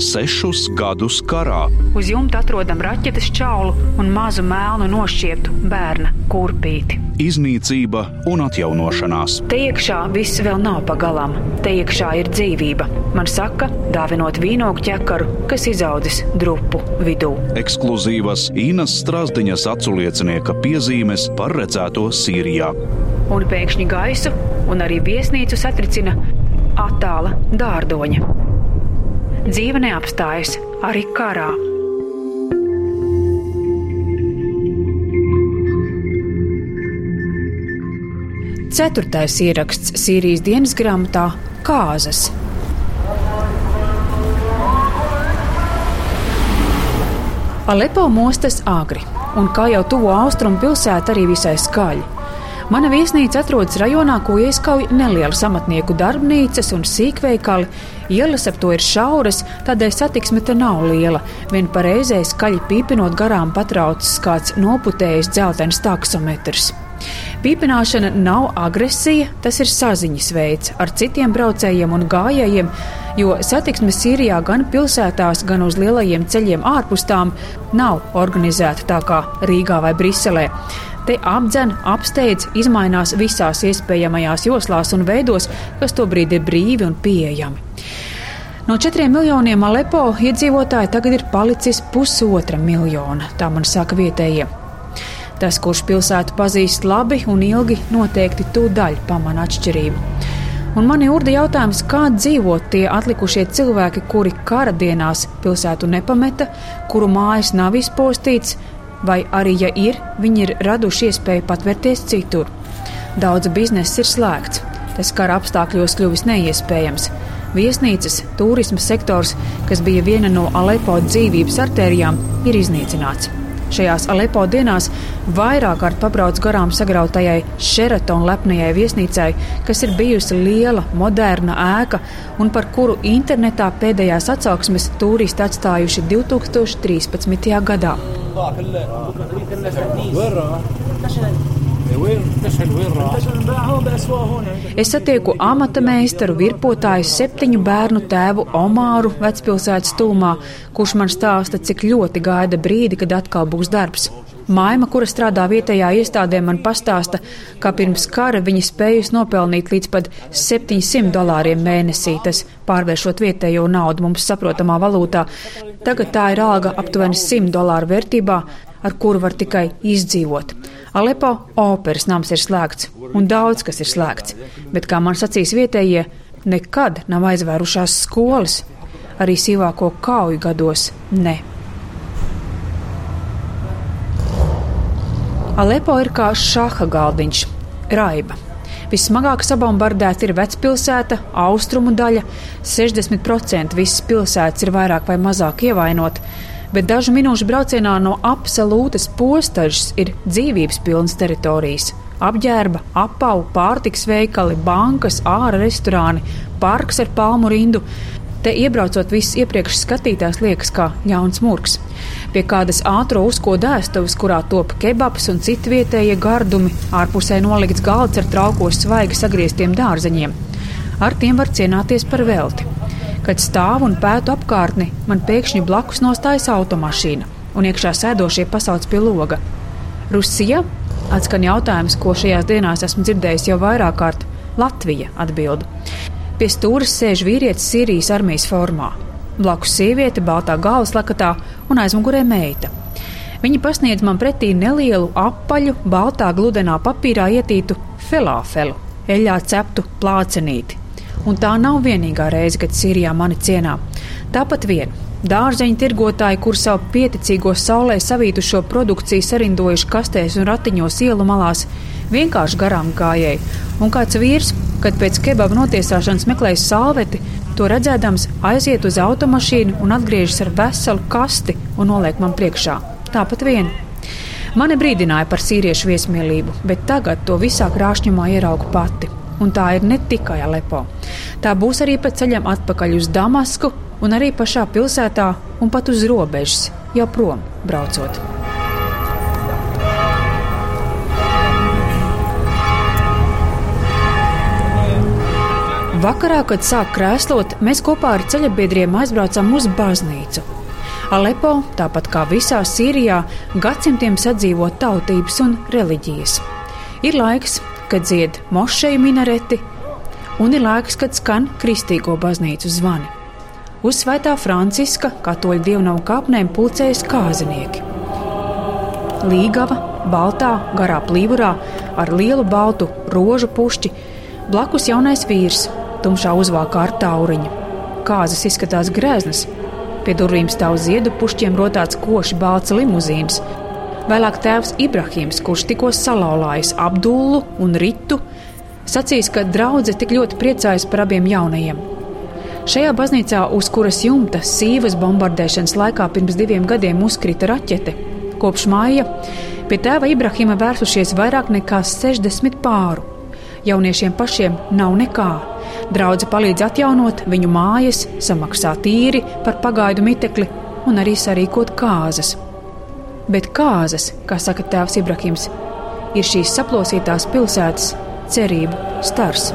sešus gadus karā. Uz jumta atrodam raķetes čaulu un mazu melnu nošķieptu bērna kurpīti. Iznīcība un atjaunošanās. Te iekšā viss vēl nav pagalām. Te iekšā ir dzīvība. Man saka, dāvinot vīnogu ķekaru, kas izaudzis drupu vidū. Ekskluzīvas Inas Strasdiņas aculiecinieka piezīmes par redzēto Sīrijā. Un pēkšņi gaisu un arī viesnīcu satricina attāla dārdoņa. Dzīve neapstājas arī karā. Ceturtais ieraksts Sīrijas dienas grāmatā - Kāzas. Alepo mostas agri, un kā jau tuvo austrumu pilsēta, arī visai skaļi. Mana viesnīca atrodas rajonā, ko ieskauj nelielas amatnieku darbnīcas un sīkveikali. Ielas ap to ir šauras, tādēļ satiksme te nav liela. Vien pareizē skaļi pīpinot garām patraucis kāds noputējis dzeltens taksometrs. Pīpināšana nav agresija, tas ir saziņas veids ar citiem braucējiem un gājējiem, jo satiksme Sīrijā gan pilsētās, gan uz lielajiem ceļiem ārpus tām nav organizēta tā kā Rīgā vai Briselē. Te apdzen, apsteidz, izmainās visās iespējamajās joslās un veidos, kas tobrīd ir brīvi un pieejami. No četriem miljoniem Alepo iedzīvotāji tagad ir palicis pusotra miljona, tā man saka vietējie. Tas, kurš pilsētu pazīst labi un ilgi, noteikti tūdaļ pamana atšķirību. Un man ir urda jautājums, kā dzīvo tie atlikušie cilvēki, kuri kara dienās pilsētu nepameta, kuru mājas nav izpostīts, vai arī, ja ir, viņi ir raduši iespēju patvērties citur. Daudz biznesa ir slēgts, tas kara apstākļos kļuvis neiespējams. Viesnīcas, turisma sektors, kas bija viena no Alepo dzīvības artērijām, ir iznīcināts. Šajās Alepo dienās vairāk kārt pabrauc garām sagrautajai Sheraton lepnajai viesnīcai, kas ir bijusi liela, moderna ēka un par kuru internetā pēdējās atsauksmes turisti atstājuši 2013. gadā. Es satieku amata meistaru, virpotāju, septiņu bērnu tēvu Omāru vecpilsētas tūmā, kurš man stāsta, cik ļoti gaida brīdi, kad atkal būs darbs. Maima, kura strādā vietējā iestādē, man pastāsta, ka pirms kara viņa spējusi nopelnīt līdz pat 700 dolāriem mēnesī, tas pārvēršot vietējo naudu mums saprotamā valūtā. Tagad tā ir alga aptuveni 100 dolāru vērtībā, ar kuru var tikai izdzīvot. Alepo operas nams ir slēgts, un daudz kas ir slēgts, bet, kā man sacīs vietējie, nekad nav aizvērušās skolas, arī sīvāko kauju gados ne. Alepo ir kā šaha galdiņš, raiba. Vissmagāk sabombardēta ir vecpilsēta, austrumu daļa, 60% visas pilsētas ir vairāk vai mazāk ievainota bet dažu minūšu braucienā no absolūtas postažas ir dzīvības pilnas teritorijas. Apģērba, apavu, pārtiks veikali, bankas, ārā restorāni, parks ar palmu rindu. Te iebraucot, viss iepriekš skatītājs liekas kā jauns murgs. Pie kādas ātrā uzkoda ēstuves, kurā top kebabs un citi vietējie gardumi, ārpusē nolikts galds ar traukos svaigi sagrieztiem dārzeņiem. Ar tiem var cienāties par velti. Kad stāvu un pētu apkārtni, man pēkšņi blakus nostājas automašīna, un iekšā sēdošie pasauc pie loga. Rusija atskan jautājums, ko šajās dienās esmu dzirdējis jau vairāk kārt. Latvija atbild. Pie stūres sēž vīrietis Sīrijas armijas formā. Blakus sieviete, baltā galvas lakatā un aizmugurē meita. Viņa pasniedz man pretī nelielu apaļu, baltā gludenā papīrā ietītu felāfelu, eļļā ceptu plācenīti. Un tā nav vienīgā reize, kad Sīrijā mani cienā. Tāpat vien dārzeņu tirgotāji, kur savu pieticīgo saulē savītušo produkciju sarindojuši kastēs un ratiņos ielu malās, vienkārši garām gājēji. Un kāds vīrs, kad pēc kebaba notiesāšanas meklējas salveti, to redzēdams aiziet uz automašīnu un atgriežas ar veselu kasti un noliek man priekšā. Tāpat vien. Mani brīdināja par sīriešu viesmīlību, bet tagad to visā krāšņumā ieraugu pati. Un tā ir ne tikai Alepo. Tā būs arī pa ceļam atpakaļ uz Damasku, un arī pašā pilsētā, un pat uz robežas, jau prom braucot. Vakarā, kad sāk krēslot, mēs kopā ar ceļabiedriem aizbraucām uz baznīcu. Alepo, tāpat kā visā Sīrijā, gadsimtiem sadzīvo tautības un reliģijas. Ir laiks, kad dzied mošeju minareti, un ir laiks, kad skan kristīgo baznīcu zvani. Uz Svētā Franciska katoļu dievnamu kāpnēm pulcējas kāzinieki. Līgava, baltā, garā plīvurā, ar lielu baltu rožu pušķi, blakus jaunais vīrs, tumšā uzvākā ar tauriņu. Kāzas izskatās grēznas, pie durvīm stāv ziedu pušķiem rotāts koši balts limuzīns. Vēlāk tēvs Ibrahims, kurš tikko salauzājis Abdullu un Ritu, sacīs, ka draudzene tik ļoti priecājas par abiem jaunajiem. Šajā baznīcā, uz kuras jumta sīvas bombardēšanas laikā pirms diviem gadiem uzkrita raķete, kopš māja pie tēva Ibrahima vērsušies vairāk nekā 60 pāru. Jauniešiem pašiem nav nekā. Draudze palīdz atjaunot viņu mājas, samaksāt īri par pagaidu mitekli un arī sarīkot kāzas. Bet kāzas, kā saka tēvs Ibrahims, ir šīs saplosītās pilsētas cerību stars.